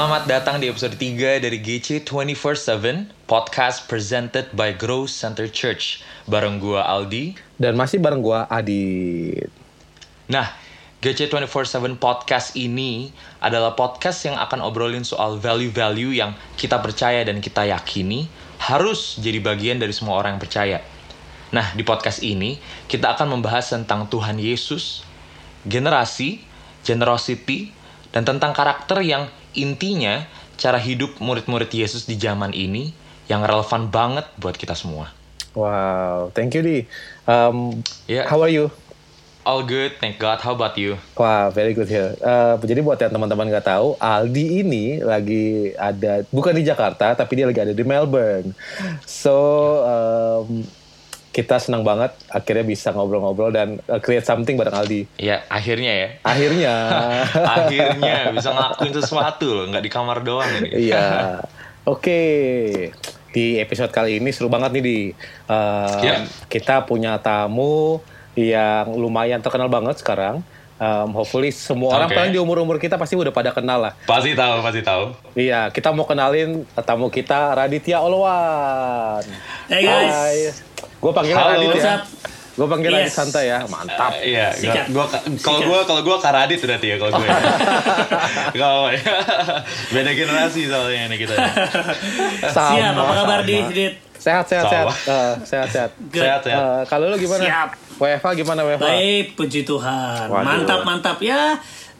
Selamat datang di episode 3 dari GC 24/7 podcast presented by Grow Center Church bareng gua Aldi. Dan masih bareng gua Adit. Nah, GC 24/7 podcast ini adalah podcast yang akan obrolin soal value-value yang kita percaya dan kita yakini harus jadi bagian dari semua orang yang percaya. Nah, di podcast ini kita akan membahas tentang Tuhan Yesus, generasi, generosity, dan tentang karakter yang intinya cara hidup murid-murid Yesus di zaman ini yang relevan banget buat kita semua. Wow, thank you Di. Um, Yeah. How are you? All good, thank God. How about you? Wah, very good here. Uh, jadi buat yang teman-teman nggak tahu, Aldi ini lagi ada bukan di Jakarta, tapi dia lagi ada di Melbourne. So um, kita senang banget akhirnya bisa ngobrol-ngobrol dan uh, create something bareng Aldi. Ya, akhirnya ya. Akhirnya. akhirnya bisa ngelakuin sesuatu loh, nggak di kamar doang ini. Iya. Oke. Di episode kali ini seru banget nih di um, Iya. kita punya tamu yang lumayan terkenal banget sekarang. Um, hopefully semua orang Oke. paling di umur-umur kita pasti udah pada kenal lah. Pasti tahu, pasti tahu. Iya, kita mau kenalin tamu kita Raditya Olwan. Hey guys. Gue panggil Halo. Radit ya. Gue panggil Radit Yes. santai ya, mantap. Uh, iya, gua, kalau gua kalau gua Karadit berarti ya kalau gue. Kalau beda generasi soalnya ini kita. Sama, Siap, apa kabar sama. di Dit? Sehat, sehat, sehat. Eh, sehat, sehat. Good. Sehat ya. Eh, kalau lu gimana? Siap. WFA gimana WFA? Baik, puji Tuhan. Waduh. Mantap, mantap. Ya,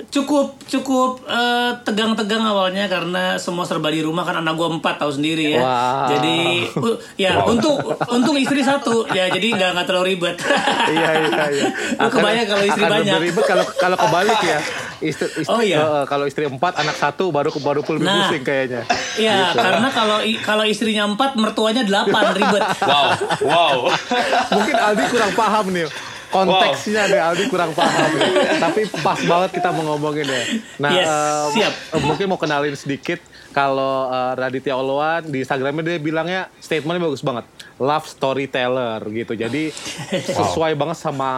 cukup cukup eh, tegang-tegang awalnya karena semua serba di rumah kan anak gua empat tahu sendiri ya. Wow. Jadi uh, ya untung untung istri satu ya jadi nggak nggak terlalu ribet. iya iya iya. Lu kebayang kalau istri akan banyak. ribet kalau kalau kebalik ya. Istri, istri Oh, iya. eh, kalau istri empat anak satu baru baru lebih Nah. pusing kayaknya. Iya, karena kalau kalau istrinya empat, mertuanya delapan ribet. Wow, wow. Mungkin Aldi kurang paham nih. Konteksnya deh Aldi kurang paham nih. Tapi pas banget kita mau ngomongin ya. Nah, Yes, siap. em, mungkin mau kenalin sedikit kalau eh, Raditya Olwan di Instagramnya dia bilangnya statementnya bagus banget. Love storyteller gitu. Jadi sesuai banget sama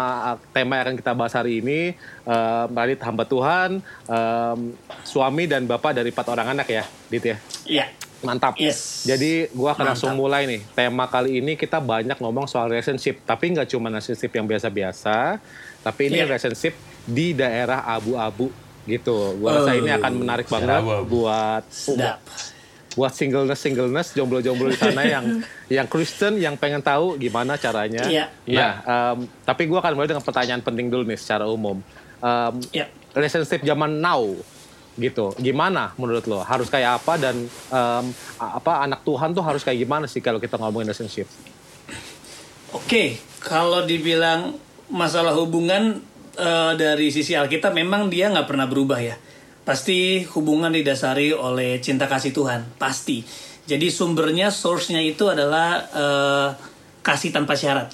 tema yang akan kita bahas hari ini. Em, Radit hamba Tuhan, em, suami dan bapak dari empat orang anak ya, Dit ya. Iya. Mantap. Yes. Jadi gua akan langsung Mantap. mulai nih. Tema kali ini kita banyak ngomong soal relationship, tapi nggak cuma relationship yang biasa-biasa, tapi ini Iya. relationship di daerah abu-abu gitu. Gua rasa ini akan menarik banget buat Sedap. buat singleness singleness jomblo-jomblo di sana yang yang Kristen yang pengen tahu gimana caranya. Iya. Nah, em, tapi gua akan mulai dengan pertanyaan penting dulu nih secara umum. Em, Iya. relationship zaman now gitu gimana menurut lo harus kayak apa dan a- apa anak Tuhan tuh harus kayak gimana sih kalau kita ngomongin relationship Oke, kalau dibilang masalah hubungan eh, dari sisi Alkitab memang dia nggak pernah berubah ya. Pasti hubungan didasari oleh cinta kasih Tuhan, pasti. Jadi sumbernya, source-nya itu adalah eh, kasih tanpa syarat.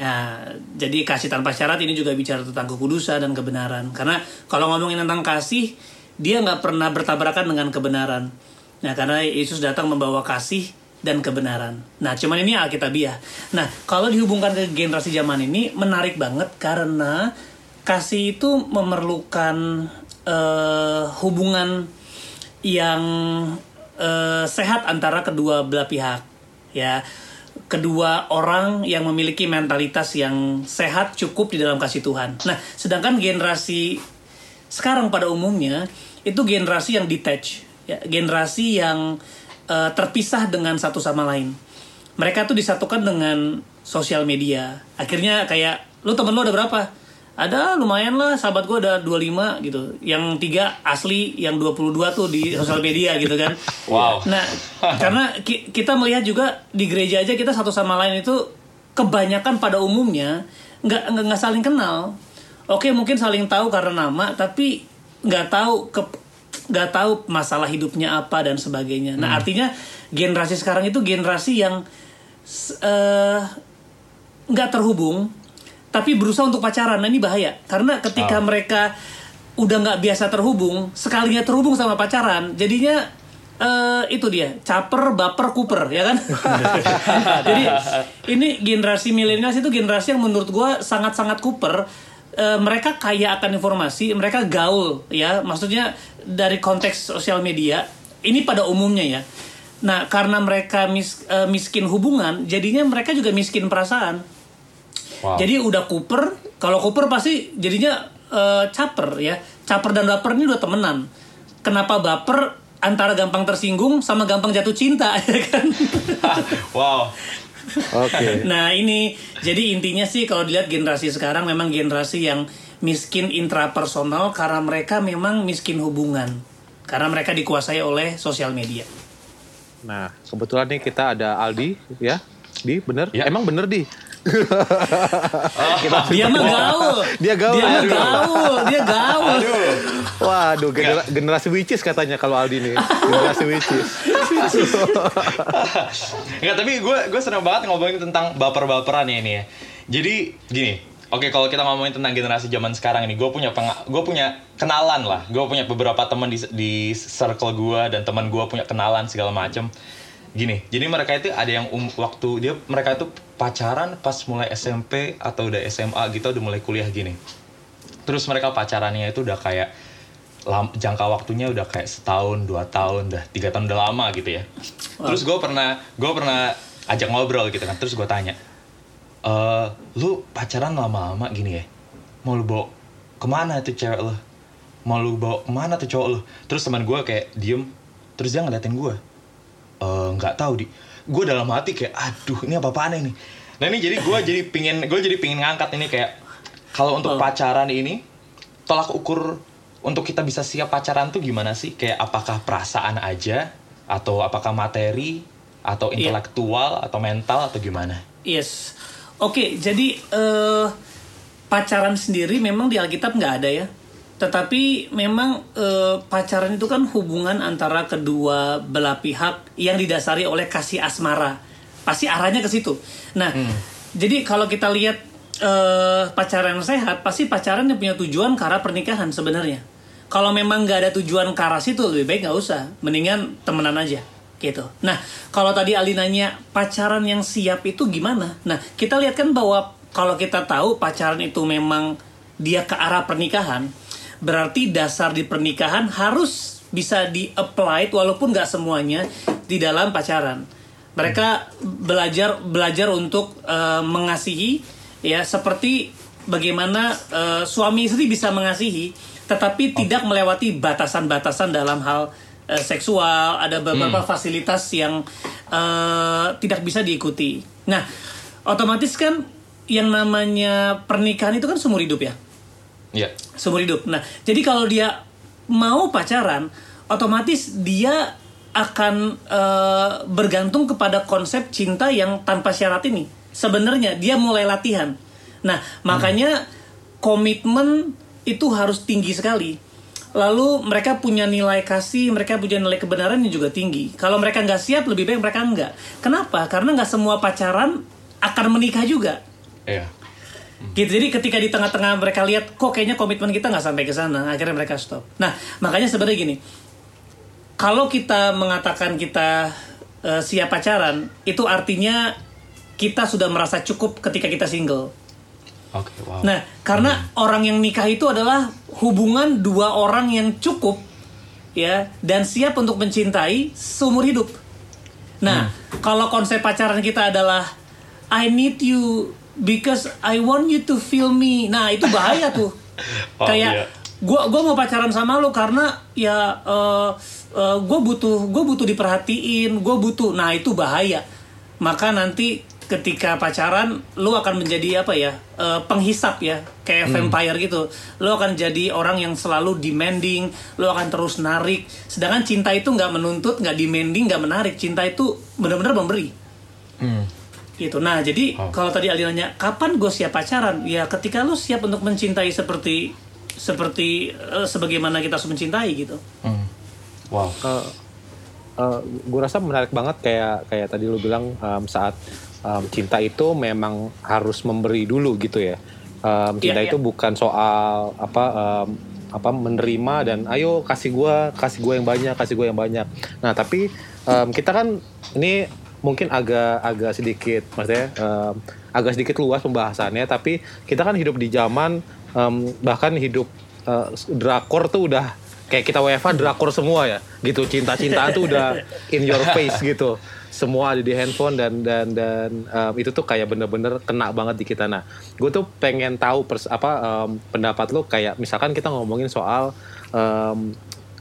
Nah, jadi kasih tanpa syarat ini juga bicara tentang kekudusan dan kebenaran. Karena kalau ngomongin tentang kasih, dia nggak pernah bertabrakan dengan kebenaran. Nah, karena Yesus datang membawa kasih dan kebenaran. Nah, cuman ini Alkitabiah. Nah, kalau dihubungkan ke generasi zaman ini menarik banget karena kasih itu memerlukan eh, hubungan yang eh, sehat antara kedua belah pihak. Ya, kedua orang yang memiliki mentalitas yang sehat cukup di dalam kasih Tuhan. Nah, sedangkan generasi sekarang pada umumnya itu generasi yang detach, ya, generasi yang eh, terpisah dengan satu sama lain. Mereka tuh disatukan dengan sosial media. Akhirnya kayak lu temen lu ada berapa? Ada lumayan lah sahabat gue ada 25 gitu. Yang tiga asli, yang 22 tuh di sosial media gitu kan. Wow. Nah, karena ki- kita melihat juga di gereja aja kita satu sama lain itu kebanyakan pada umumnya nggak nggak saling kenal. Oke, mungkin saling tahu karena nama, tapi nggak tahu ke nggak tahu masalah hidupnya apa dan sebagainya. Nah, artinya generasi sekarang itu generasi yang eh, nggak terhubung, tapi berusaha untuk pacaran. Nah, ini bahaya karena ketika mereka udah nggak biasa terhubung, sekalinya terhubung sama pacaran, jadinya eh itu dia caper baper kuper ya kan jadi ini generasi milenial itu generasi yang menurut gua sangat sangat kuper eh, mereka kaya akan informasi, mereka gaul ya. Maksudnya dari konteks sosial media ini pada umumnya ya. Nah, karena mereka mis, eh, miskin hubungan, jadinya mereka juga miskin perasaan. Wow. Jadi udah kuper, kalau kuper pasti jadinya eh, caper ya. Caper dan baper ini udah temenan. Kenapa baper antara gampang tersinggung sama gampang jatuh cinta ya kan? wow. Oke. Nah ini jadi intinya sih kalau dilihat generasi sekarang memang generasi yang miskin intrapersonal karena mereka memang miskin hubungan karena mereka dikuasai oleh sosial media. Nah, kebetulan nih kita ada Aldi ya. Di bener? Ya. Emang bener di? Dia mah gaul. Dia gaul, Dia mah aduh. gaul. Dia gaul. Waduh, genera- generasi witches katanya kalau Aldi nih. Generasi witches. Enggak, tapi gue gue seneng banget ngomongin tentang baper-baperan ya ini ya. Jadi gini, oke kalau kita ngomongin tentang generasi zaman sekarang ini, gue punya gue punya kenalan lah. Gue punya beberapa teman di di circle gue dan teman gue punya kenalan segala macem. Gini, jadi mereka itu ada yang um, waktu dia mereka itu pacaran pas mulai SMP atau udah SMA gitu udah mulai kuliah gini. Terus mereka pacarannya itu udah kayak lam- jangka waktunya udah kayak setahun, dua tahun, dah tiga tahun udah lama gitu ya. Terus gue pernah gue pernah ajak ngobrol gitu kan. Terus gue tanya, eh lu pacaran lama-lama gini ya? Mau lu bawa ke mana tuh cewek lu? Mau lu bawa ke mana tuh cowok lu? Terus teman gue kayak diem, terus dia ngeliatin gue. Eh nggak tahu di. Gue dalam hati kayak, aduh ini apa apaan ini? Nah ini jadi gue jadi pingin gue jadi pingin ngangkat ini kayak kalau untuk Oh. pacaran ini tolak ukur untuk kita bisa siap pacaran tuh gimana sih? Kayak apakah perasaan aja atau apakah materi atau Iya. intelektual atau mental atau gimana? Yes. Oke, jadi eh, pacaran sendiri memang di Alkitab nggak ada ya. Tetapi memang eh, pacaran itu kan hubungan antara kedua belah pihak yang didasari oleh kasih asmara. Pasti arahnya ke situ. Nah, jadi kalau kita lihat eh, pacaran yang sehat, pasti pacaran yang punya tujuan ke arah pernikahan sebenarnya. Kalau memang nggak ada tujuan ke arah situ, lebih baik nggak usah. Mendingan temenan aja gitu. Nah, kalau tadi Ali nanya pacaran yang siap itu gimana? Nah, kita lihat kan bahwa kalau kita tahu pacaran itu memang dia ke arah pernikahan, berarti dasar di pernikahan harus bisa di-apply walaupun nggak semuanya di dalam pacaran. Mereka belajar belajar untuk eh, mengasihi ya seperti bagaimana eh, suami istri bisa mengasihi tetapi tidak melewati batasan-batasan dalam hal eh, seksual, ada beberapa fasilitas yang eh, tidak bisa diikuti. Nah, otomatis kan yang namanya pernikahan itu kan seumur hidup ya Iya. seumur hidup. Nah, jadi kalau dia mau pacaran, otomatis dia akan eh, bergantung kepada konsep cinta yang tanpa syarat ini. Sebenarnya dia mulai latihan. Nah, makanya komitmen itu harus tinggi sekali. Lalu mereka punya nilai kasih, mereka punya nilai kebenaran yang juga tinggi. Kalau mereka nggak siap, lebih baik mereka nggak. Kenapa? Karena nggak semua pacaran akan menikah juga Iya. gitu jadi ketika di tengah-tengah mereka lihat kok kayaknya komitmen kita nggak sampai ke sana akhirnya mereka stop nah makanya sebenarnya gini kalau kita mengatakan kita eh, siap pacaran itu artinya kita sudah merasa cukup ketika kita single Oke, wow. nah karena orang yang nikah itu adalah hubungan dua orang yang cukup ya dan siap untuk mencintai seumur hidup nah kalau konsep pacaran kita adalah I need you because I want you to feel me. Nah, itu bahaya tuh. Oh, Kayak iya. gua gua mau pacaran sama lu karena ya eh eh, gua butuh gua butuh diperhatiin, gua butuh. Nah, itu bahaya. Maka nanti ketika pacaran lu akan menjadi apa ya? eh, penghisap ya, kayak vampire gitu. Lu akan jadi orang yang selalu demanding, lu akan terus narik. Sedangkan cinta itu nggak menuntut, nggak demanding, nggak menarik. Cinta itu benar-benar memberi Hmm. gitu. Nah, jadi Oh. kalau tadi Ali nanya, kapan gue siap pacaran? Ya, ketika lu siap untuk mencintai seperti seperti eh, sebagaimana kita harus mencintai gitu. Hmm. Wow. gue rasa menarik banget kayak kayak tadi lu bilang um, saat um, cinta itu memang harus memberi dulu gitu ya. Um, cinta Iya, itu iya. bukan soal apa um, apa menerima dan ayo kasih gua kasih gue yang banyak kasih gue yang banyak. Nah tapi um, kita kan ini mungkin agak agak sedikit maksudnya um, agak sedikit luas pembahasannya tapi kita kan hidup di zaman um, bahkan hidup uh, drakor tuh udah kayak kita WFA drakor semua ya gitu cinta-cintaan tuh udah in your face gitu semua ada di handphone dan dan dan um, itu tuh kayak bener-bener kena banget di kita. Nah gue tuh pengen tahu pers apa um, pendapat lo kayak misalkan kita ngomongin soal um,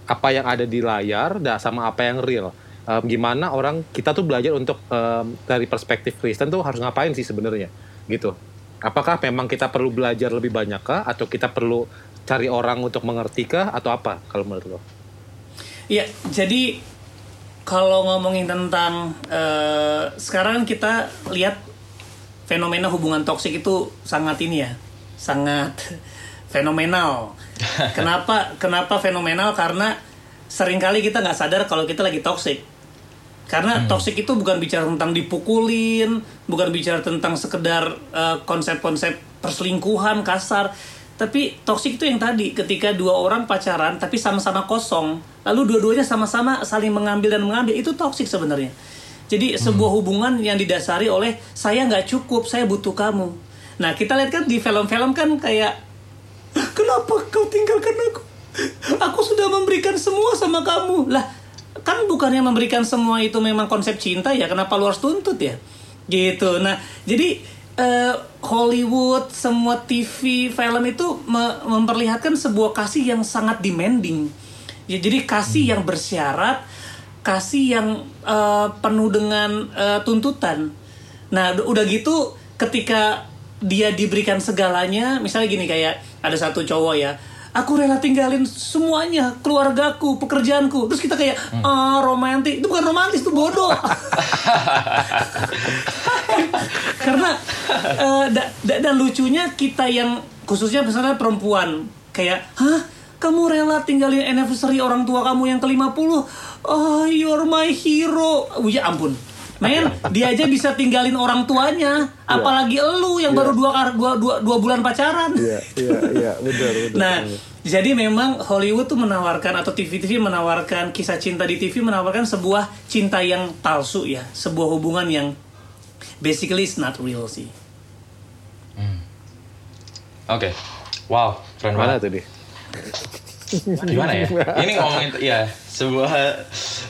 apa yang ada di layar dan sama apa yang real. Um, gimana orang kita tuh belajar untuk um, dari perspektif Kristen tuh harus ngapain sih sebenarnya gitu. Apakah memang kita perlu belajar lebih banyak kah? Atau kita perlu cari orang untuk mengerti kah? Atau apa kalau menurut lo? Iya, jadi kalau ngomongin tentang uh, sekarang kita lihat fenomena hubungan toksik itu sangat ini ya, sangat fenomenal. Kenapa? Kenapa fenomenal? Karena sering kali kita nggak sadar kalau kita lagi toksik. Karena hmm. toksik itu bukan bicara tentang dipukulin, bukan bicara tentang sekedar konsep konsep-konsep perselingkuhan kasar, tapi toksik itu yang tadi ketika dua orang pacaran tapi sama-sama kosong, lalu dua-duanya sama-sama saling mengambil dan mengambil itu toksik sebenarnya. Jadi hmm. sebuah hubungan yang didasari oleh saya nggak cukup, saya butuh kamu. Nah kita lihat kan di film-film kan kayak kenapa kau tinggalkan aku? Aku sudah memberikan semua sama kamu lah. Kan bukan yang memberikan semua itu memang konsep cinta ya? Kenapa lu harus tuntut ya? Gitu. Nah jadi uh, Hollywood, semua TV, film itu me memperlihatkan sebuah kasih yang sangat demanding. Ya, jadi kasih hmm. yang bersyarat, kasih yang uh, penuh dengan uh, tuntutan. Nah, udah gitu ketika dia diberikan segalanya, misalnya gini kayak ada satu cowok ya, aku rela tinggalin semuanya keluargaku pekerjaanku terus kita kayak hmm. ah romantis itu bukan romantis itu bodoh karena uh, da, da, dan lucunya kita yang khususnya misalnya perempuan kayak hah kamu rela tinggalin anniversary orang tua kamu yang ke-50 oh you're my hero oh, ya ampun Men, dia aja bisa tinggalin orang tuanya, yeah. apalagi elu yang yeah. baru dua, dua, dua, dua bulan pacaran. Iya, iya, iya, benar, benar. Nah, jadi memang Hollywood tuh menawarkan atau TV-TV menawarkan kisah cinta di TV menawarkan sebuah cinta yang palsu ya, sebuah hubungan yang basically is not real sih. Hmm. Oke, okay. wow, keren Mana tuh deh? Gimana ya? Ini ngomongin ya sebuah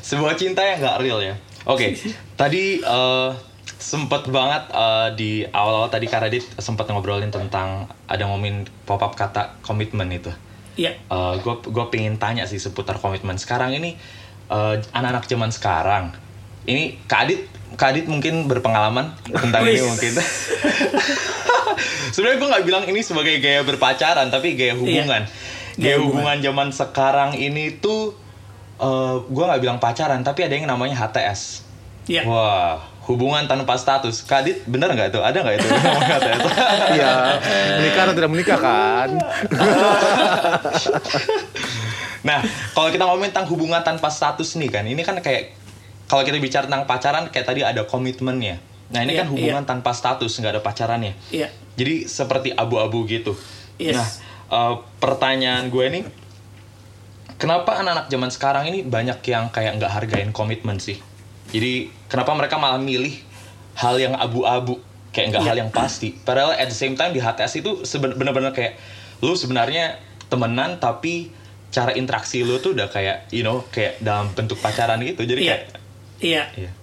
sebuah cinta yang nggak real ya. Oke, okay. tadi uh, sempet banget uh, di awal-awal tadi Karadit sempat ngobrolin tentang ada ngomongin pop up kata komitmen itu. Iya. Yeah. Uh, gue gue pengen tanya sih seputar komitmen sekarang ini uh, anak-anak zaman sekarang. Ini Kadit Kadit mungkin berpengalaman tentang ini mungkin. Sebenarnya gue nggak bilang ini sebagai gaya berpacaran tapi gaya iya. hubungan. Iya. Gaya hubungan zaman sekarang ini tuh uh, eh, gue nggak bilang pacaran tapi ada yang namanya HTS Iya. wah hubungan tanpa status. Kadit bener nggak itu? Ada nggak itu? Iya. Menikah atau tidak menikah kan? Nah kalau kita ngomongin tentang hubungan tanpa status nih kan ini kan kayak kalau kita bicara tentang pacaran kayak tadi ada komitmennya. Nah ini yeah, kan hubungan yeah. tanpa status nggak ada pacarannya yeah. jadi seperti abu-abu gitu. Yes. nah uh, pertanyaan gue nih kenapa anak-anak zaman sekarang ini banyak yang kayak nggak hargain komitmen sih? Jadi kenapa mereka malah milih hal yang abu-abu kayak nggak yeah. hal yang pasti? Padahal at the same time di HTS itu benar-benar kayak lu sebenarnya temenan tapi cara interaksi lu tuh udah kayak you know kayak dalam bentuk pacaran gitu. Jadi yeah. kayak iya. Yeah.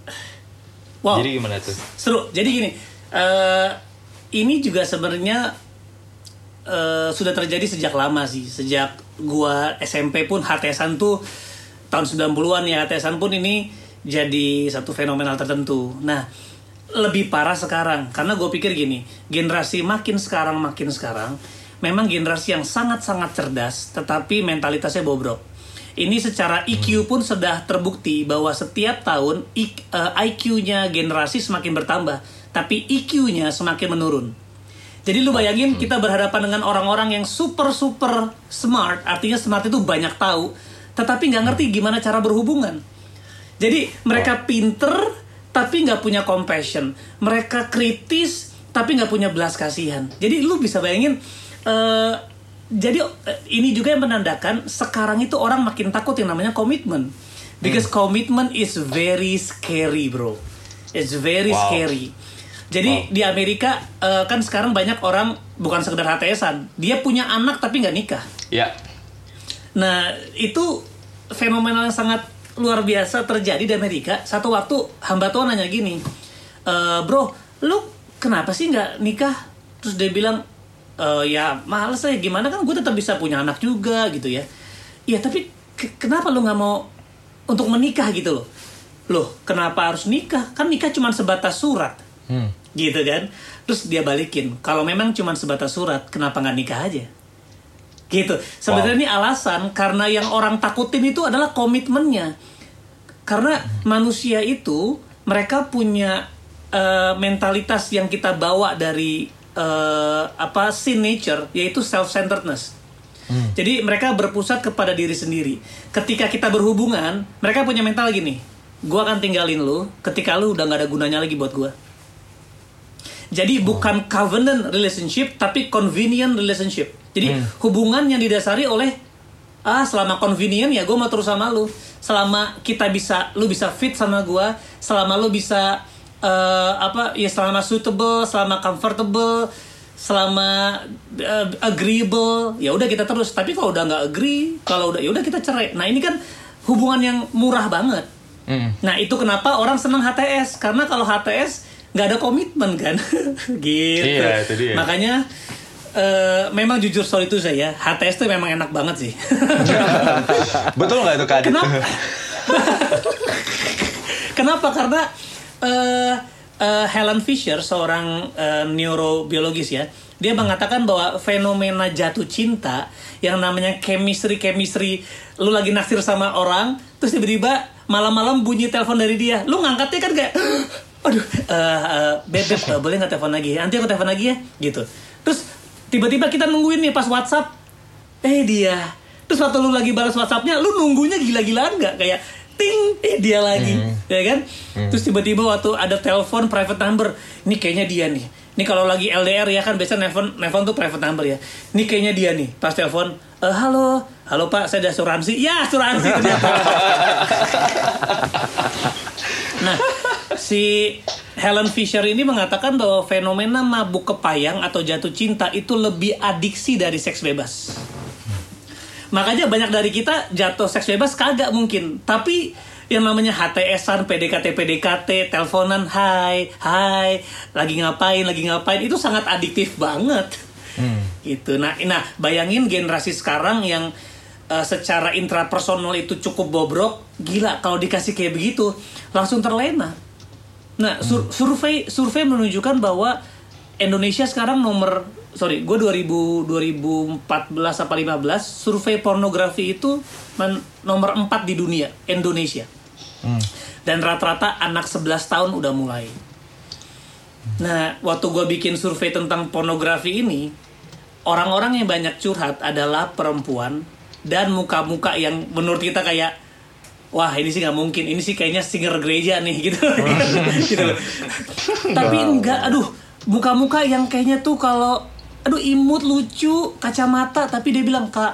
wow. Jadi gimana tuh? Seru. Jadi gini uh, ini juga sebenarnya uh, sudah terjadi sejak lama sih. Sejak gua SMP pun HTSan tuh tahun 90-an ya HTSan pun ini jadi satu fenomenal tertentu. Nah lebih parah sekarang karena gue pikir gini generasi makin sekarang makin sekarang memang generasi yang sangat-sangat cerdas tetapi mentalitasnya bobrok. Ini secara IQ pun sudah terbukti bahwa setiap tahun IQ-nya eh, generasi semakin bertambah tapi IQ-nya semakin menurun jadi lu bayangin kita berhadapan dengan orang-orang yang super super smart, artinya smart itu banyak tahu, tetapi nggak ngerti gimana cara berhubungan. Jadi mereka pinter tapi nggak punya compassion, mereka kritis tapi nggak punya belas kasihan. Jadi lu bisa bayangin, uh, jadi uh, ini juga yang menandakan sekarang itu orang makin takut yang namanya komitmen, because hmm. commitment is very scary bro, it's very wow. scary Jadi di Amerika eh, kan sekarang banyak orang bukan sekedar HTSan, dia punya anak tapi nggak nikah. Ya. Nah itu fenomena yang sangat luar biasa terjadi di Amerika. Satu waktu hamba Tuhan nanya gini, e, bro, lu kenapa sih nggak nikah? Terus dia bilang, e, ya males ya gimana kan gue tetap bisa punya anak juga gitu ya. Iya tapi ke- kenapa lu nggak mau untuk menikah gitu loh? Loh kenapa harus nikah? Kan nikah cuma sebatas surat Hmm. gitu kan? Terus dia balikin kalau memang cuma sebatas surat kenapa nggak nikah aja? Gitu. Sebenarnya ini alasan karena yang orang takutin itu adalah komitmennya. Karena manusia itu mereka punya eh, mentalitas yang kita bawa dari eh, apa sin nature yaitu self centeredness jadi mereka berpusat kepada diri sendiri. Ketika kita berhubungan mereka punya mental gini gua akan tinggalin lu ketika lu udah nggak ada gunanya lagi buat gua jadi bukan covenant relationship tapi convenient relationship. Jadi hubungan yang didasari oleh ah selama convenient ya gue mau terus sama lu. Selama kita bisa lu bisa fit sama gue, selama lu bisa eh, apa ya selama suitable, selama comfortable, selama eh, agreeable, ya udah kita terus. Tapi kalau udah nggak agree, kalau udah ya udah kita cerai. Nah ini kan hubungan yang murah banget. Hmm. Nah itu kenapa orang senang HTS karena kalau HTS nggak ada komitmen kan, gitu. Iya, itu dia. Makanya eh, memang jujur soal itu saya HTS tuh memang enak banget sih. Betul nggak itu Adit? Kenapa? Kenapa? Karena eh, eh, Helen Fisher seorang eh, neurobiologis ya, dia mengatakan bahwa fenomena jatuh cinta yang namanya chemistry chemistry, lu lagi naksir sama orang, terus tiba-tiba malam-malam bunyi telepon dari dia, lu ngangkatnya kan kayak, aduh, eh eh, beb, beb, eh, boleh nggak telepon lagi? Nanti aku telepon lagi ya, gitu. Terus tiba-tiba kita nungguin nih pas WhatsApp, eh dia. Terus waktu lu lagi balas WhatsAppnya lu nunggunya gila-gilaan nggak? Kayak ting eh dia lagi ya kan? Terus tiba-tiba waktu ada telepon private number ini kayaknya dia nih. Ini kalau lagi LDR ya kan biasa nelfon nelfon tuh private number ya. Ini kayaknya dia nih. Pas telepon "Eh, halo. Halo pak saya ada asuransi. Ya asuransi ternyata Nah, si Helen Fisher ini mengatakan bahwa fenomena mabuk kepayang atau jatuh cinta itu lebih adiksi dari seks bebas. Makanya banyak dari kita jatuh seks bebas kagak mungkin. Tapi yang namanya HTS-an, PDKT, PDKT, teleponan, hai, hai, lagi ngapain, lagi ngapain, itu sangat adiktif banget. Gitu. Nah, nah bayangin generasi sekarang yang eh, secara intrapersonal itu cukup bobrok, gila kalau dikasih kayak begitu langsung terlena. Nah, sur- survei survei menunjukkan bahwa Indonesia sekarang nomor sorry, gue 2000 2014 apa 15 survei pornografi itu men- nomor 4 di dunia Indonesia. Dan rata-rata anak 11 tahun udah mulai. Nah, waktu gue bikin survei tentang pornografi ini, orang-orang yang banyak curhat adalah perempuan dan muka-muka yang menurut kita kayak wah ini sih nggak mungkin. Ini sih kayaknya singer gereja nih gitu. Gitu. Tapi enggak. Aduh muka-muka yang kayaknya tuh kalau aduh imut lucu kacamata tapi dia bilang kak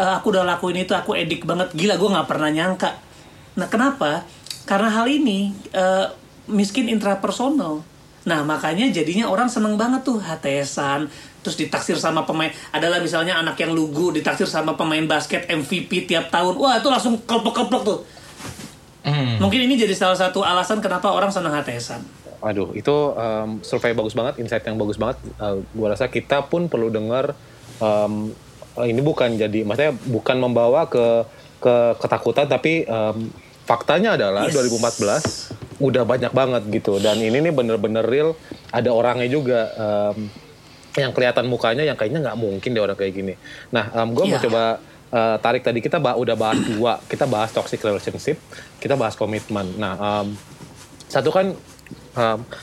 eh, aku udah lakuin itu aku edik banget. Gila gue nggak pernah nyangka. Nah kenapa? Karena hal ini eh, miskin intrapersonal. Nah makanya jadinya orang seneng banget tuh HTSan Terus ditaksir sama pemain Adalah misalnya anak yang lugu Ditaksir sama pemain basket MVP tiap tahun Wah itu langsung kelepek-kelepek tuh Hmm. Mungkin ini jadi salah satu alasan kenapa orang seneng HTSan Waduh, itu um, survei bagus banget, insight yang bagus banget. Uh, gua rasa kita pun perlu dengar um, ini bukan jadi, maksudnya bukan membawa ke ke ketakutan, tapi um, faktanya adalah Yes. 2014 udah banyak banget gitu. Dan ini nih bener-bener real, ada orangnya juga. um, yang kelihatan mukanya yang kayaknya nggak mungkin deh orang kayak gini. Nah, gue mau Iya. coba uh, tarik tadi kita ba- udah bahas dua, kita bahas toxic relationship, kita bahas komitmen. Nah, um, satu kan,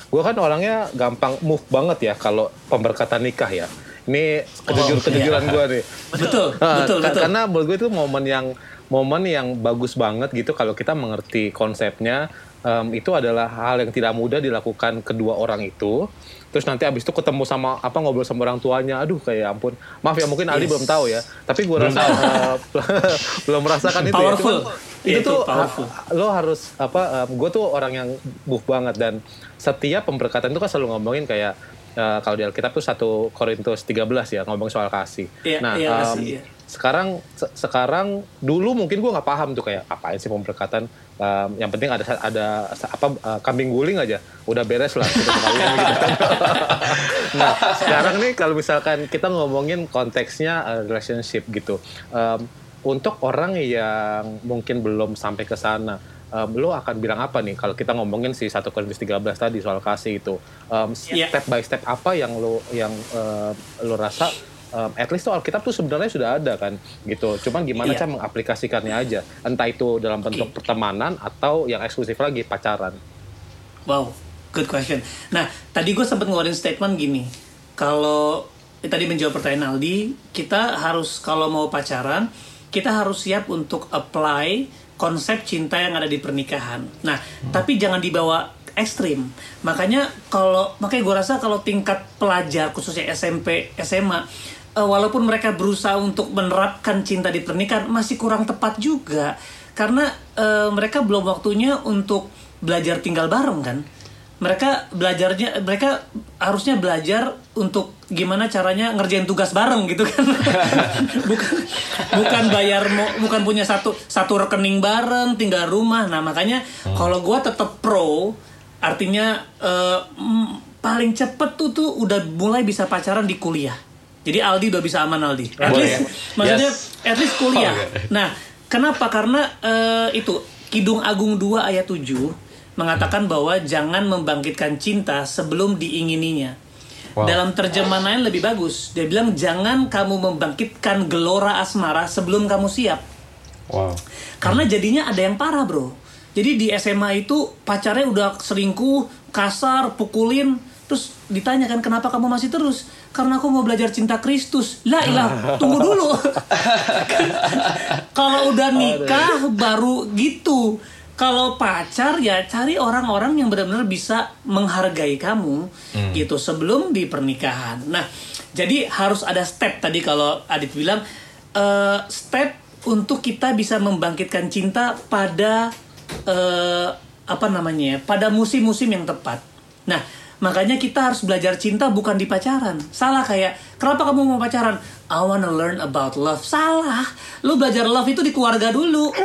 gue kan orangnya gampang move banget ya kalau pemberkatan nikah ya. Ini kejujur kejujuran gue nih. Betul, Ah, betul, betul Karena menurut gue itu momen yang momen yang bagus banget gitu kalau kita mengerti konsepnya. Em, itu adalah hal yang tidak mudah dilakukan kedua orang itu. Terus nanti abis itu ketemu sama apa ngobrol sama orang tuanya. Aduh kayak ampun. Maaf ya mungkin Yes. belum tahu ya. Tapi gue rasa eh, belum merasakan itu. Ya. Powerful. Cuman, itu, Itu tuh powerful. lo harus apa gue tuh orang yang buff banget dan setiap pemberkatan itu kan selalu ngomongin kayak eh, kalau di Alkitab tuh 1 Korintus 13 ya ngomong soal kasih. Iya, nah, em, kasih, iya. Sekarang se- sekarang dulu mungkin gue nggak paham tuh kayak apain sih pemberkatan Em, yang penting ada ada apa eh, kambing guling aja udah beres lah gitu nah sekarang nih kalau misalkan kita ngomongin konteksnya eh, relationship gitu Em, untuk orang yang mungkin belum sampai ke sana em, lo akan bilang apa nih kalau kita ngomongin si 1 Korintus 13 tadi soal kasih itu Em, Iya. step by step apa yang lo yang em, lo rasa um, at least tuh Alkitab tuh sebenarnya sudah ada kan gitu. Cuman gimana Iya. cara mengaplikasikannya aja. Entah itu dalam bentuk pertemanan atau yang eksklusif lagi pacaran. Wow, good question. Nah, tadi gue sempat ngeluarin statement gini. Kalau eh, tadi menjawab pertanyaan Aldi, kita harus kalau mau pacaran, kita harus siap untuk apply konsep cinta yang ada di pernikahan. Nah, tapi jangan dibawa ekstrim. Makanya kalau makanya gue rasa kalau tingkat pelajar khususnya SMP, SMA eh, walaupun mereka berusaha untuk menerapkan cinta di pernikahan masih kurang tepat juga. Karena eh, mereka belum waktunya untuk belajar tinggal bareng kan? Mereka belajarnya mereka harusnya belajar untuk gimana caranya ngerjain tugas bareng gitu kan? Bukan bukan bayar bukan punya satu satu rekening bareng tinggal rumah. Nah makanya kalau gua tetap pro artinya mm, paling cepet tuh tuh udah mulai bisa pacaran di kuliah jadi Aldi udah bisa aman Aldi at Boleh least ya? maksudnya Yes. at least kuliah Oh, oke. Nah, kenapa? Karena eh, itu Kidung Agung 2 ayat 7 mengatakan bahwa jangan membangkitkan cinta sebelum diingininya. Wow. Dalam terjemahan lain lebih bagus. Dia bilang jangan kamu membangkitkan gelora asmara sebelum kamu siap. Wow. Karena jadinya ada yang parah, Bro. Jadi di SMA itu pacarnya udah selingkuh, kasar, pukulin, terus ditanyakan kenapa kamu masih terus? Karena aku mau belajar cinta Kristus. Lah ilah, tunggu dulu. Kalau udah nikah baru gitu. Kalau pacar ya cari orang-orang yang benar-benar bisa menghargai kamu gitu sebelum di pernikahan. Nah, jadi harus ada step tadi kalau Adit bilang eh, step untuk kita bisa membangkitkan cinta pada eh, apa namanya ya, pada musim-musim yang tepat. Nah, makanya kita harus belajar cinta bukan di pacaran. Salah kayak, kenapa kamu mau pacaran? I wanna learn about love. Salah. Lu belajar love itu di keluarga dulu.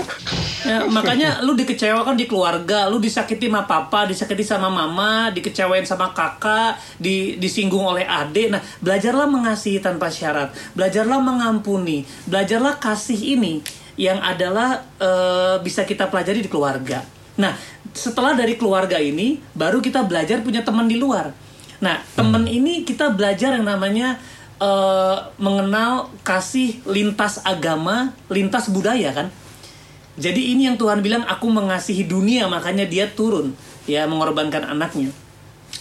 Ya, makanya lu dikecewakan di keluarga, lu disakiti sama papa, disakiti sama mama, dikecewain sama kakak, di, disinggung oleh adik. Nah, belajarlah mengasihi tanpa syarat, belajarlah mengampuni, belajarlah kasih ini yang adalah eh, bisa kita pelajari di keluarga. Nah, setelah dari keluarga ini, baru kita belajar punya teman di luar. Nah, teman ini kita belajar yang namanya eh, mengenal kasih lintas agama, lintas budaya kan. Jadi ini yang Tuhan bilang aku mengasihi dunia makanya dia turun ya mengorbankan anaknya.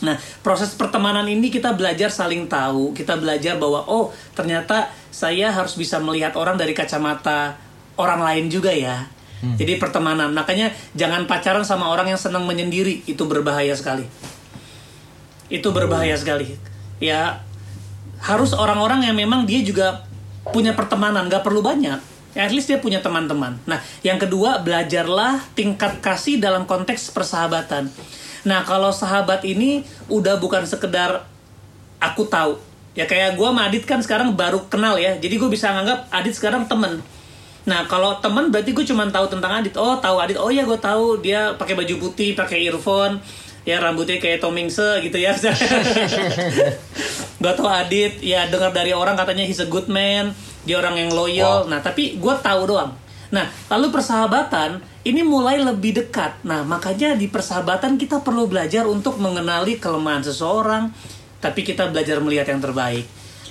Nah, proses pertemanan ini kita belajar saling tahu, kita belajar bahwa oh, ternyata saya harus bisa melihat orang dari kacamata orang lain juga ya. Jadi pertemanan, makanya jangan pacaran sama orang yang senang menyendiri, itu berbahaya sekali. Itu berbahaya sekali. Ya harus orang-orang yang memang dia juga punya pertemanan, nggak perlu banyak. Ya, at least dia punya teman-teman. Nah, yang kedua belajarlah tingkat kasih dalam konteks persahabatan. Nah, kalau sahabat ini udah bukan sekedar aku tahu. Ya kayak gue sama Adit kan sekarang baru kenal ya. Jadi gue bisa nganggap Adit sekarang temen. Nah kalau temen berarti gue cuma tahu tentang Adit. Oh tahu Adit. Oh ya gue tahu dia pakai baju putih, pakai earphone, ya rambutnya kayak Tom Mingse gitu ya. gue tahu Adit. Ya dengar dari orang katanya he's a good man. Dia orang yang loyal. Wow. Nah tapi gue tahu doang. Nah lalu persahabatan ini mulai lebih dekat. Nah makanya di persahabatan kita perlu belajar untuk mengenali kelemahan seseorang. Tapi kita belajar melihat yang terbaik.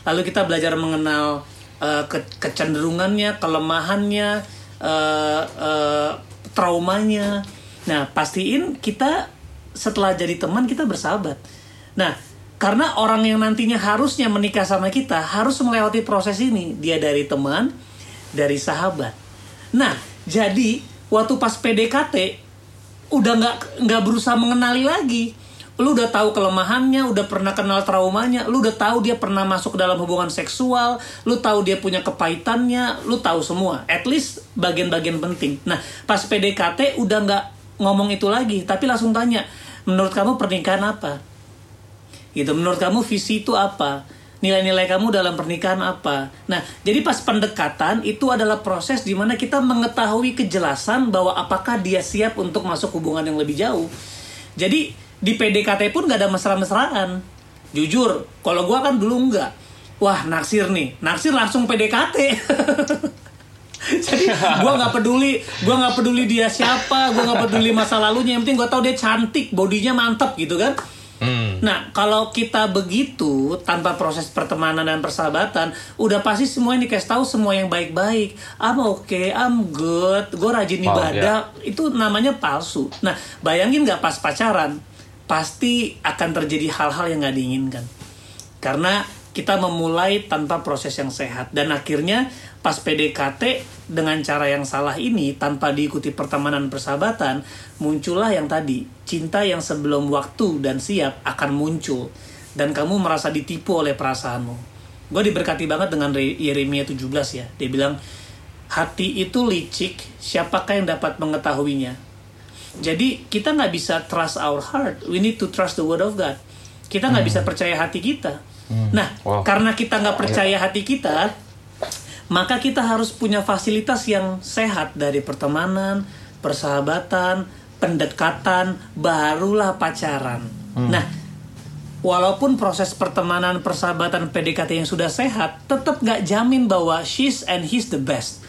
Lalu kita belajar mengenal eh, ke- kecenderungannya, kelemahannya, eh, eh, traumanya. Nah, pastiin kita setelah jadi teman kita bersahabat. Nah, karena orang yang nantinya harusnya menikah sama kita harus melewati proses ini. Dia dari teman, dari sahabat. Nah, jadi waktu pas PDKT udah nggak nggak berusaha mengenali lagi, lu udah tahu kelemahannya, udah pernah kenal traumanya, lu udah tahu dia pernah masuk dalam hubungan seksual, lu tahu dia punya kepahitannya, lu tahu semua. At least bagian-bagian penting. Nah, pas PDKT udah nggak ngomong itu lagi, tapi langsung tanya, menurut kamu pernikahan apa? Gitu, menurut kamu visi itu apa? Nilai-nilai kamu dalam pernikahan apa? Nah, jadi pas pendekatan itu adalah proses di mana kita mengetahui kejelasan bahwa apakah dia siap untuk masuk hubungan yang lebih jauh. Jadi di PDKT pun gak ada mesra-mesraan jujur kalau gue kan dulu enggak wah naksir nih naksir langsung PDKT jadi gue nggak peduli gue nggak peduli dia siapa gue nggak peduli masa lalunya yang penting gue tahu dia cantik bodinya mantep gitu kan Hmm. Nah, kalau kita begitu tanpa proses pertemanan dan persahabatan, udah pasti semua ini kasih tahu semua yang baik-baik. I'm okay, I'm good, gue rajin ibadah, oh, yeah. itu namanya palsu. Nah, bayangin nggak pas pacaran, pasti akan terjadi hal-hal yang nggak diinginkan. Karena kita memulai tanpa proses yang sehat. Dan akhirnya pas PDKT dengan cara yang salah ini tanpa diikuti pertemanan persahabatan muncullah yang tadi cinta yang sebelum waktu dan siap akan muncul. Dan kamu merasa ditipu oleh perasaanmu. Gue diberkati banget dengan Yeremia 17 ya. Dia bilang hati itu licik siapakah yang dapat mengetahuinya jadi kita nggak bisa trust our heart. We need to trust the word of God. Kita nggak hmm. bisa percaya hati kita. Hmm. Nah, wow. karena kita nggak percaya hati kita, maka kita harus punya fasilitas yang sehat dari pertemanan, persahabatan, pendekatan, barulah pacaran. Hmm. Nah, walaupun proses pertemanan, persahabatan, PDKT yang sudah sehat, tetap nggak jamin bahwa she's and he's the best.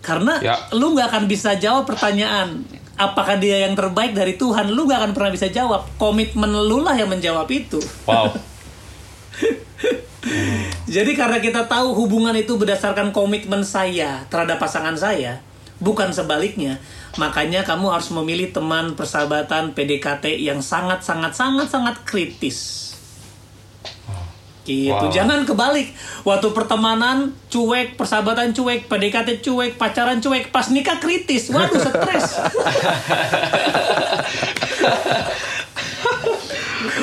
Karena ya. lu nggak akan bisa jawab pertanyaan apakah dia yang terbaik dari Tuhan? Lu gak akan pernah bisa jawab. Komitmen lu lah yang menjawab itu. Wow. Jadi karena kita tahu hubungan itu berdasarkan komitmen saya terhadap pasangan saya bukan sebaliknya makanya kamu harus memilih teman persahabatan PDKT yang sangat sangat sangat sangat kritis Gitu. Wow. Jangan kebalik. Waktu pertemanan cuek, persahabatan cuek, PDKT cuek, pacaran cuek, pas nikah kritis. Waduh, stres.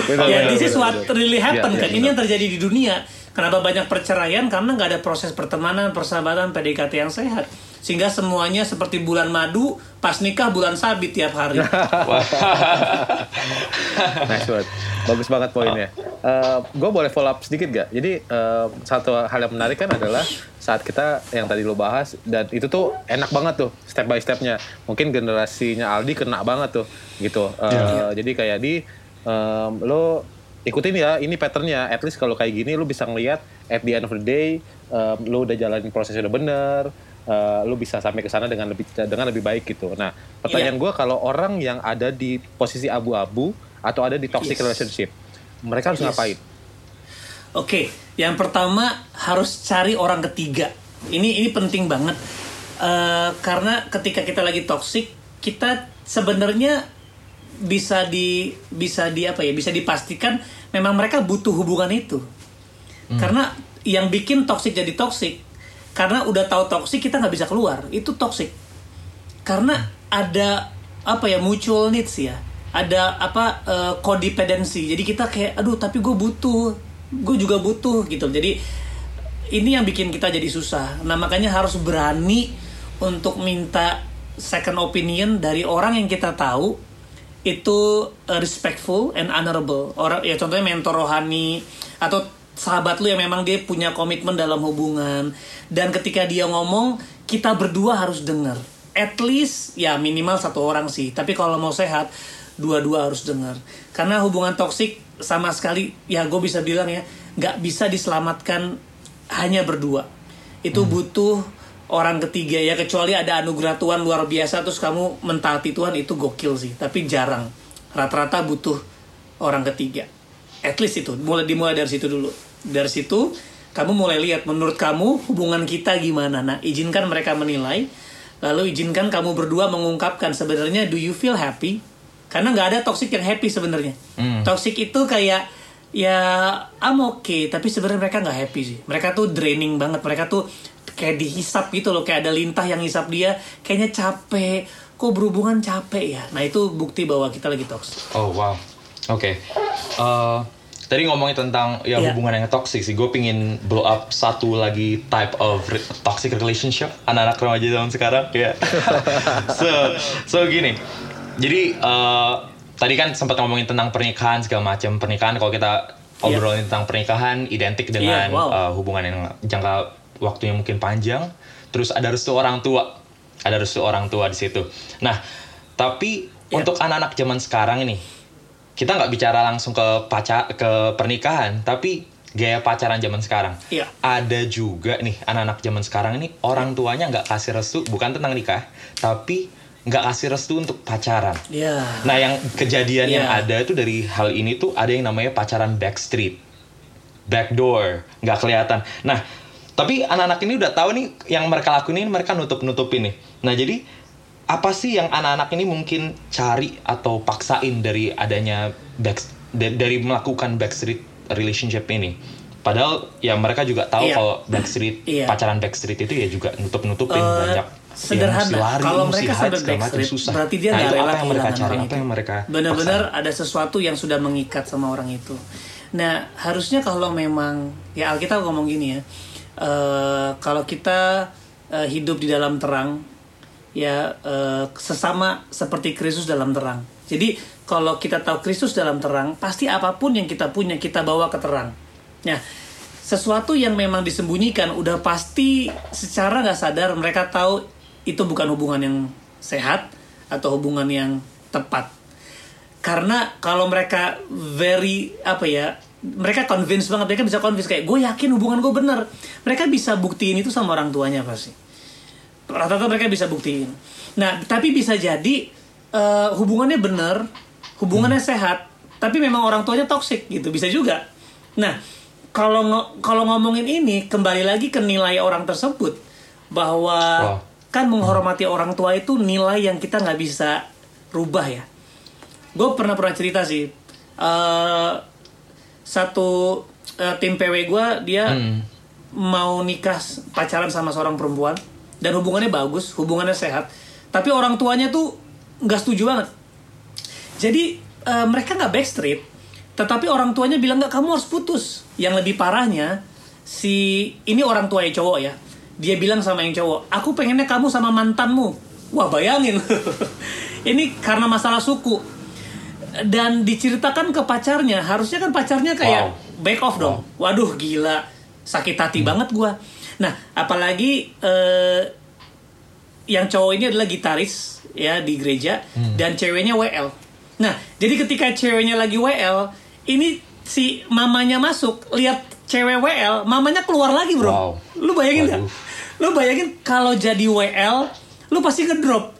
ya, this is what really happen ya, kan. Ini yang terjadi di dunia. Kenapa banyak perceraian? Karena nggak ada proses pertemanan, persahabatan, PDKT yang sehat sehingga semuanya seperti bulan madu pas nikah bulan sabit tiap hari. Nice banget bagus banget poinnya. Uh, eh, gue boleh follow up sedikit gak jadi uh, satu hal yang menarik kan adalah saat kita yang tadi lo bahas dan itu tuh enak banget tuh step by stepnya. Mungkin generasinya Aldi kena banget tuh gitu. Uh, eh, yeah. jadi kayak di um, lo ikutin ya ini patternnya. At least kalau kayak gini lo bisa ngeliat at the end of the day um, lo udah jalanin prosesnya udah bener uh, lu bisa sampai ke sana dengan lebih dengan lebih baik gitu. Nah, pertanyaan yeah. gue kalau orang yang ada di posisi abu-abu atau ada di toxic yes. relationship, mereka harus yes. ngapain? Oke, okay. yang pertama harus cari orang ketiga. Ini ini penting banget uh, karena ketika kita lagi toxic, kita sebenarnya bisa di bisa di apa ya bisa dipastikan memang mereka butuh hubungan itu hmm. karena yang bikin toxic jadi toxic karena udah tahu toksik kita nggak bisa keluar. Itu toksik karena ada apa ya mutual needs ya. Ada apa uh, codependency. Jadi kita kayak aduh tapi gue butuh. Gue juga butuh gitu. Jadi ini yang bikin kita jadi susah. Nah makanya harus berani untuk minta second opinion dari orang yang kita tahu itu uh, respectful and honorable. Orang ya contohnya mentor rohani atau sahabat lu yang memang dia punya komitmen dalam hubungan. Dan ketika dia ngomong kita berdua harus dengar. At least ya minimal satu orang sih. Tapi kalau mau sehat dua-dua harus dengar. Karena hubungan toksik sama sekali ya gue bisa bilang ya nggak bisa diselamatkan hanya berdua. Itu hmm. butuh orang ketiga ya. Kecuali ada anugerah Tuhan luar biasa terus kamu mentaati Tuhan itu gokil sih. Tapi jarang. Rata-rata butuh orang ketiga. At least itu. Mulai dimulai dari situ dulu dari situ kamu mulai lihat menurut kamu hubungan kita gimana. Nah, izinkan mereka menilai. Lalu izinkan kamu berdua mengungkapkan sebenarnya do you feel happy? Karena nggak ada toxic yang happy sebenarnya. Hmm. Toxic itu kayak ya I'm okay, tapi sebenarnya mereka nggak happy sih. Mereka tuh draining banget. Mereka tuh kayak dihisap gitu loh, kayak ada lintah yang hisap dia, kayaknya capek. Kok berhubungan capek ya? Nah itu bukti bahwa kita lagi toxic. Oh wow. Oke. Uh, tadi ngomongin tentang ya Iya. hubungan yang toxic sih. Gue pingin blow up satu lagi type of re- toxic relationship anak-anak remaja zaman sekarang. Ya. so, so gini. Jadi uh, tadi kan sempat ngomongin tentang pernikahan segala macam pernikahan. Kalau kita obrolin tentang pernikahan, identik dengan Iya, wow. uh, hubungan yang jangka waktunya mungkin panjang. Terus ada restu orang tua, ada restu orang tua di situ. Nah, tapi Iya. untuk anak-anak zaman sekarang ini, kita nggak bicara langsung ke pacar ke pernikahan, tapi gaya pacaran zaman sekarang. Iya. Ada juga nih anak-anak zaman sekarang ini orang tuanya nggak kasih restu, bukan tentang nikah, tapi nggak kasih restu untuk pacaran. Ya. Nah, yang kejadian yang Iya. ada itu dari hal ini tuh ada yang namanya pacaran backstreet, backdoor, nggak kelihatan. Nah, tapi anak-anak ini udah tahu nih yang mereka lakuin ini mereka nutup-nutupin nih. Nah, jadi apa sih yang anak-anak ini mungkin cari atau paksain dari adanya back da- dari melakukan backstreet relationship ini? Padahal ya mereka juga tahu Iya. kalau backstreet Iya. pacaran backstreet itu ya juga nutup-nutupin Eh, banyak sederhana. yang mesti lari, Kalau mereka hide, sampai backstreet, susah. berarti dia nah, nggak rela apa yang mereka cari, apa itu. yang mereka Benar-benar ada sesuatu yang sudah mengikat sama orang itu. Nah, harusnya kalau memang ya Alkitab ngomong gini ya. eh, kalau kita eh, hidup di dalam terang ya eh, sesama seperti Kristus dalam terang. Jadi kalau kita tahu Kristus dalam terang, pasti apa pun yang kita punya kita bawa ke terang. Nah, sesuatu yang memang disembunyikan udah pasti secara nggak sadar mereka tahu itu bukan hubungan yang sehat atau hubungan yang tepat karena kalau mereka very apa ya mereka convince banget mereka bisa convince kayak gue yakin hubungan gue bener mereka bisa buktiin itu sama orang tuanya pasti rata-rata mereka bisa buktiin. Nah tapi bisa jadi eh, hubungannya bener hubungannya sehat tapi memang orang tuanya toxic gitu. Bisa juga. Nah kalau kalau ngomongin ini kembali lagi ke nilai orang tersebut bahwa Wow. kan menghormati orang tua itu nilai yang kita nggak bisa rubah ya. Gue pernah pernah cerita sih eh satu eh, tim PW gue dia mau nikah pacaran sama seorang perempuan dan hubungannya bagus hubungannya sehat. Tapi orang tuanya tuh nggak setuju banget. Jadi eh, mereka nggak backstreet tetapi orang tuanya bilang nggak kamu harus putus. Yang lebih parahnya si ini orang tua yang cowok ya. Dia bilang sama yang cowok aku pengennya kamu sama mantanmu. Wah bayangin. Ini karena masalah suku. Dan diceritakan ke pacarnya harusnya kan pacarnya kayak Wow. back off dong. Waduh gila. Sakit hati banget gua nah apalagi eh, yang cowok ini adalah gitaris ya di gereja dan ceweknya WL nah jadi ketika ceweknya lagi WL ini si mamanya masuk lihat cewek WL mamanya keluar lagi bro. Wow. lu bayangin nggak? Lu bayangin kalau jadi WL lu pasti ngedrop.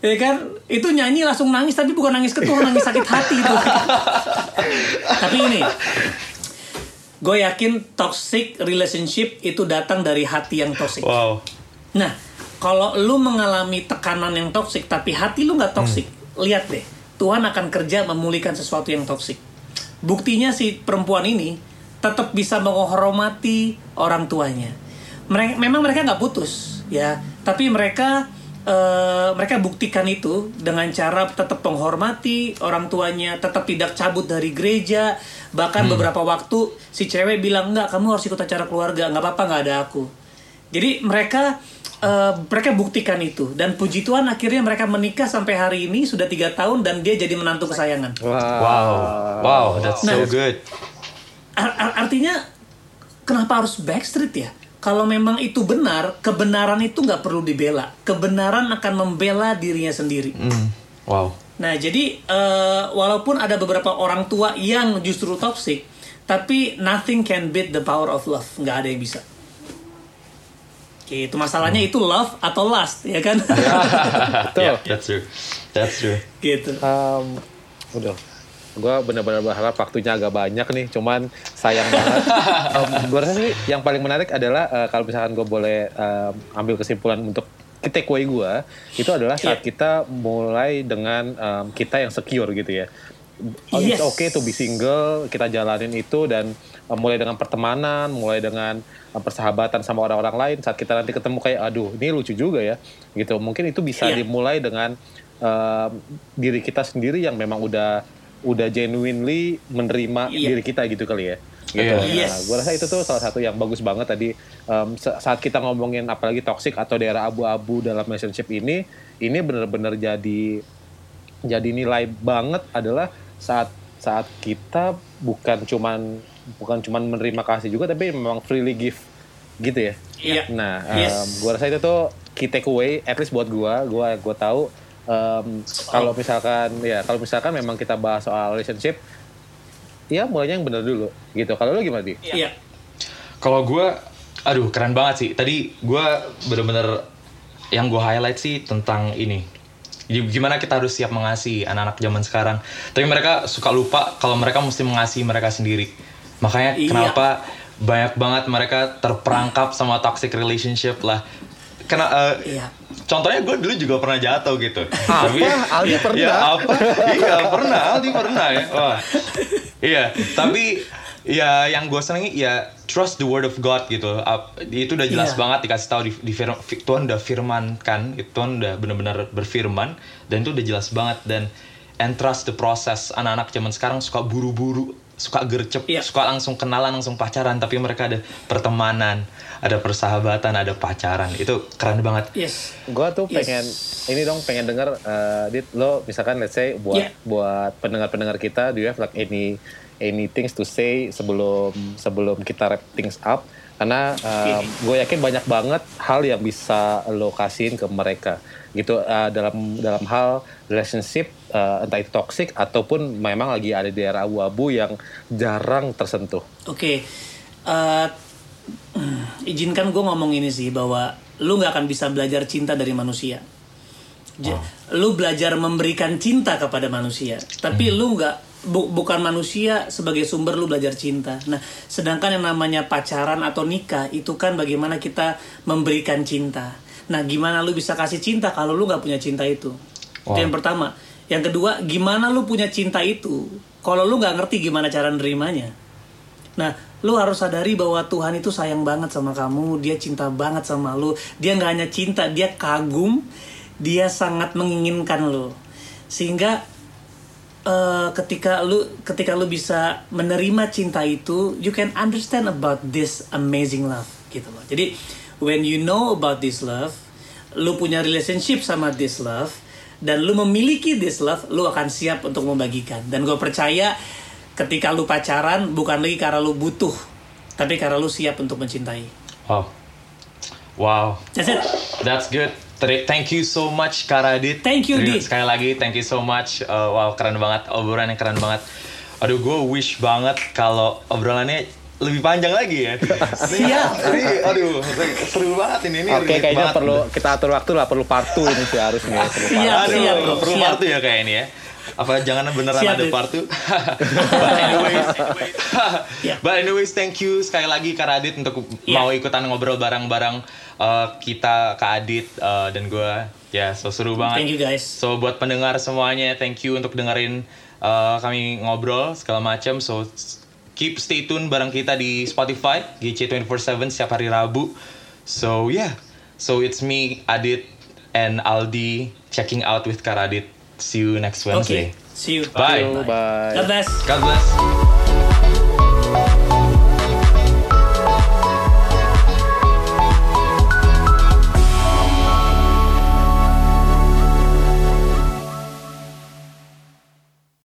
Ya kan? Itu nyanyi langsung nangis tapi bukan nangis ketua nangis sakit hati itu. Tapi ini gue yakin toxic relationship itu datang dari hati yang toxic. Wow. nah kalau lu mengalami tekanan yang toxic tapi hati lu nggak toxic lihat deh Tuhan akan kerja memulihkan sesuatu yang toxic. Buktinya si perempuan ini tetap bisa menghormati orang tuanya. Mereka memang mereka nggak putus ya. Tapi mereka eh, mereka buktikan itu dengan cara tetap menghormati orang tuanya tetap tidak cabut dari gereja bahkan beberapa waktu si cewek bilang nggak kamu harus ikut acara keluarga nggak apa-apa nggak ada aku jadi mereka eh, mereka buktikan itu dan puji Tuhan akhirnya mereka menikah sampai hari ini sudah tiga tahun dan dia jadi menantu kesayangan Wow. Wow, that's so Nah. good. Ar- ar- artinya kenapa harus backstreet ya? Kalau memang itu benar, kebenaran itu nggak perlu dibela. Kebenaran akan membela dirinya sendiri. Hmm. Wow. Nah, jadi eh, walaupun ada beberapa orang tua yang justru toxic, tapi nothing can beat the power of love. Nggak ada yang bisa. Gitu, masalahnya itu love atau lust, ya kan? Betul. Yeah, that's true. That's true. gitu. Um, udah gue benar-benar berharap waktunya agak banyak nih cuman sayang banget um, gue rasa sih yang paling menarik adalah uh, kalau misalkan gue boleh um, ambil kesimpulan untuk takeaway gue itu adalah saat Iya. kita mulai dengan um, kita yang secure gitu ya Oh, Yes. It's okay to be single, kita jalanin itu dan uh, mulai dengan pertemanan, mulai dengan uh, persahabatan sama orang-orang lain. Saat kita nanti ketemu kayak, aduh, ini lucu juga ya, gitu. Mungkin itu bisa Iya. dimulai dengan uh, diri kita sendiri yang memang udah udah genuinely menerima Iya. diri kita gitu kali ya. Gitu. Iya. Nah, Yes. gue rasa itu tuh salah satu yang bagus banget tadi um, sa- saat kita ngomongin apalagi toxic atau daerah abu-abu dalam relationship ini, ini benar-benar jadi jadi nilai banget adalah saat saat kita bukan cuman bukan cuman menerima kasih juga tapi memang freely give gitu ya. Iya. Nah, Yes. um, gue rasa itu tuh key takeaway, at least buat gue, gue gue tahu um, kalau misalkan ya kalau misalkan memang kita bahas soal relationship, ya mulainya yang bener dulu, gitu. Kalau lu gimana di? Iya. Kalau gue, aduh keren banget sih. Tadi gue bener-bener yang gue highlight sih tentang ini. Gi- Gimana kita harus siap mengasihi anak-anak zaman sekarang. Tapi mereka suka lupa kalau mereka mesti mengasihi mereka sendiri. Makanya Iya. kenapa banyak banget mereka terperangkap sama toxic relationship lah. Karena eh, Iya. Contohnya gue dulu juga pernah jatuh gitu. Apa? Aldi pernah? Ya apa? iya pernah. Aldi pernah ya. Wah. iya. Tapi ya yang gue senengi ya trust the word of God gitu. Itu udah jelas Iya. banget dikasih tahu di, di fir- fi- Tuhan udah firmankan. Itu Tuhan udah benar-benar berfirman dan itu udah jelas banget dan and trust the process. Anak-anak zaman sekarang suka buru-buru suka gercep, Iya. suka langsung kenalan, langsung pacaran, tapi mereka ada pertemanan, ada persahabatan, ada pacaran. Itu keren banget. Yes. Gue tuh Yes. pengen ini dong pengen denger uh, dit lo misalkan let's say buat Yeah. buat pendengar-pendengar kita do you have like any any things to say sebelum sebelum kita wrap things up karena um, gue yakin banyak banget hal yang bisa lo kasihin ke mereka gitu uh, dalam dalam hal relationship uh, entah itu toxic ataupun memang lagi ada di daerah abu-abu yang jarang tersentuh Oke, eh, izinkan gue ngomong ini sih bahwa lu nggak akan bisa belajar cinta dari manusia. J- Lu belajar memberikan cinta kepada manusia, tapi lu nggak bu- bukan manusia sebagai sumber lu belajar cinta. Nah, sedangkan yang namanya pacaran atau nikah itu kan bagaimana kita memberikan cinta. Nah, gimana lu bisa kasih cinta kalau lu nggak punya cinta itu? Itu Wow. yang pertama. Yang kedua, gimana lu punya cinta itu kalau lu nggak ngerti gimana cara nerimanya? Nah, lu harus sadari bahwa Tuhan itu sayang banget sama kamu, dia cinta banget sama lu. Dia nggak hanya cinta, dia kagum, dia sangat menginginkan lu. Sehingga eh, ketika lu ketika lu bisa menerima cinta itu, you can understand about this amazing love gitu loh. Jadi when you know about this love, lu punya relationship sama this love dan lu memiliki this love, lu akan siap untuk membagikan. Dan gue percaya ketika lu pacaran bukan lagi karena lu butuh, tapi karena lu siap untuk mencintai. Wow. Wow. That's it. That's good. Thank you so much Kak Radit. Thank you, Di. Sekali lagi thank you so much. Uh, wow keren banget obrolan yang keren banget. Aduh gue wish banget kalau obrolannya lebih panjang lagi ya. Siap. Ini aduh seru banget ini. ini Oke, kayaknya banget. perlu kita atur waktu lah, perlu part 2 ini sih harus nih. Perlu part Siap, Aduh, siap, bro. perlu Siap. part two ya kayak ini ya. Apa jangan beneran Siap, ada part two? But anyways, Ya. but anyways thank you sekali lagi Kak Radit untuk Ya. mau ikutan ngobrol bareng-bareng uh, kita Kak Adit uh, dan gue. Ya, so seru banget. Thank you guys. So buat pendengar semuanya, thank you untuk dengerin uh, kami ngobrol segala macam. So keep stay tune bareng kita di Spotify GC 24/7 setiap hari Rabu. So yeah, so it's me Adit and Aldi checking out with Karadit. See you next. Wednesday. See you. Bye. Bye. God bless. God bless.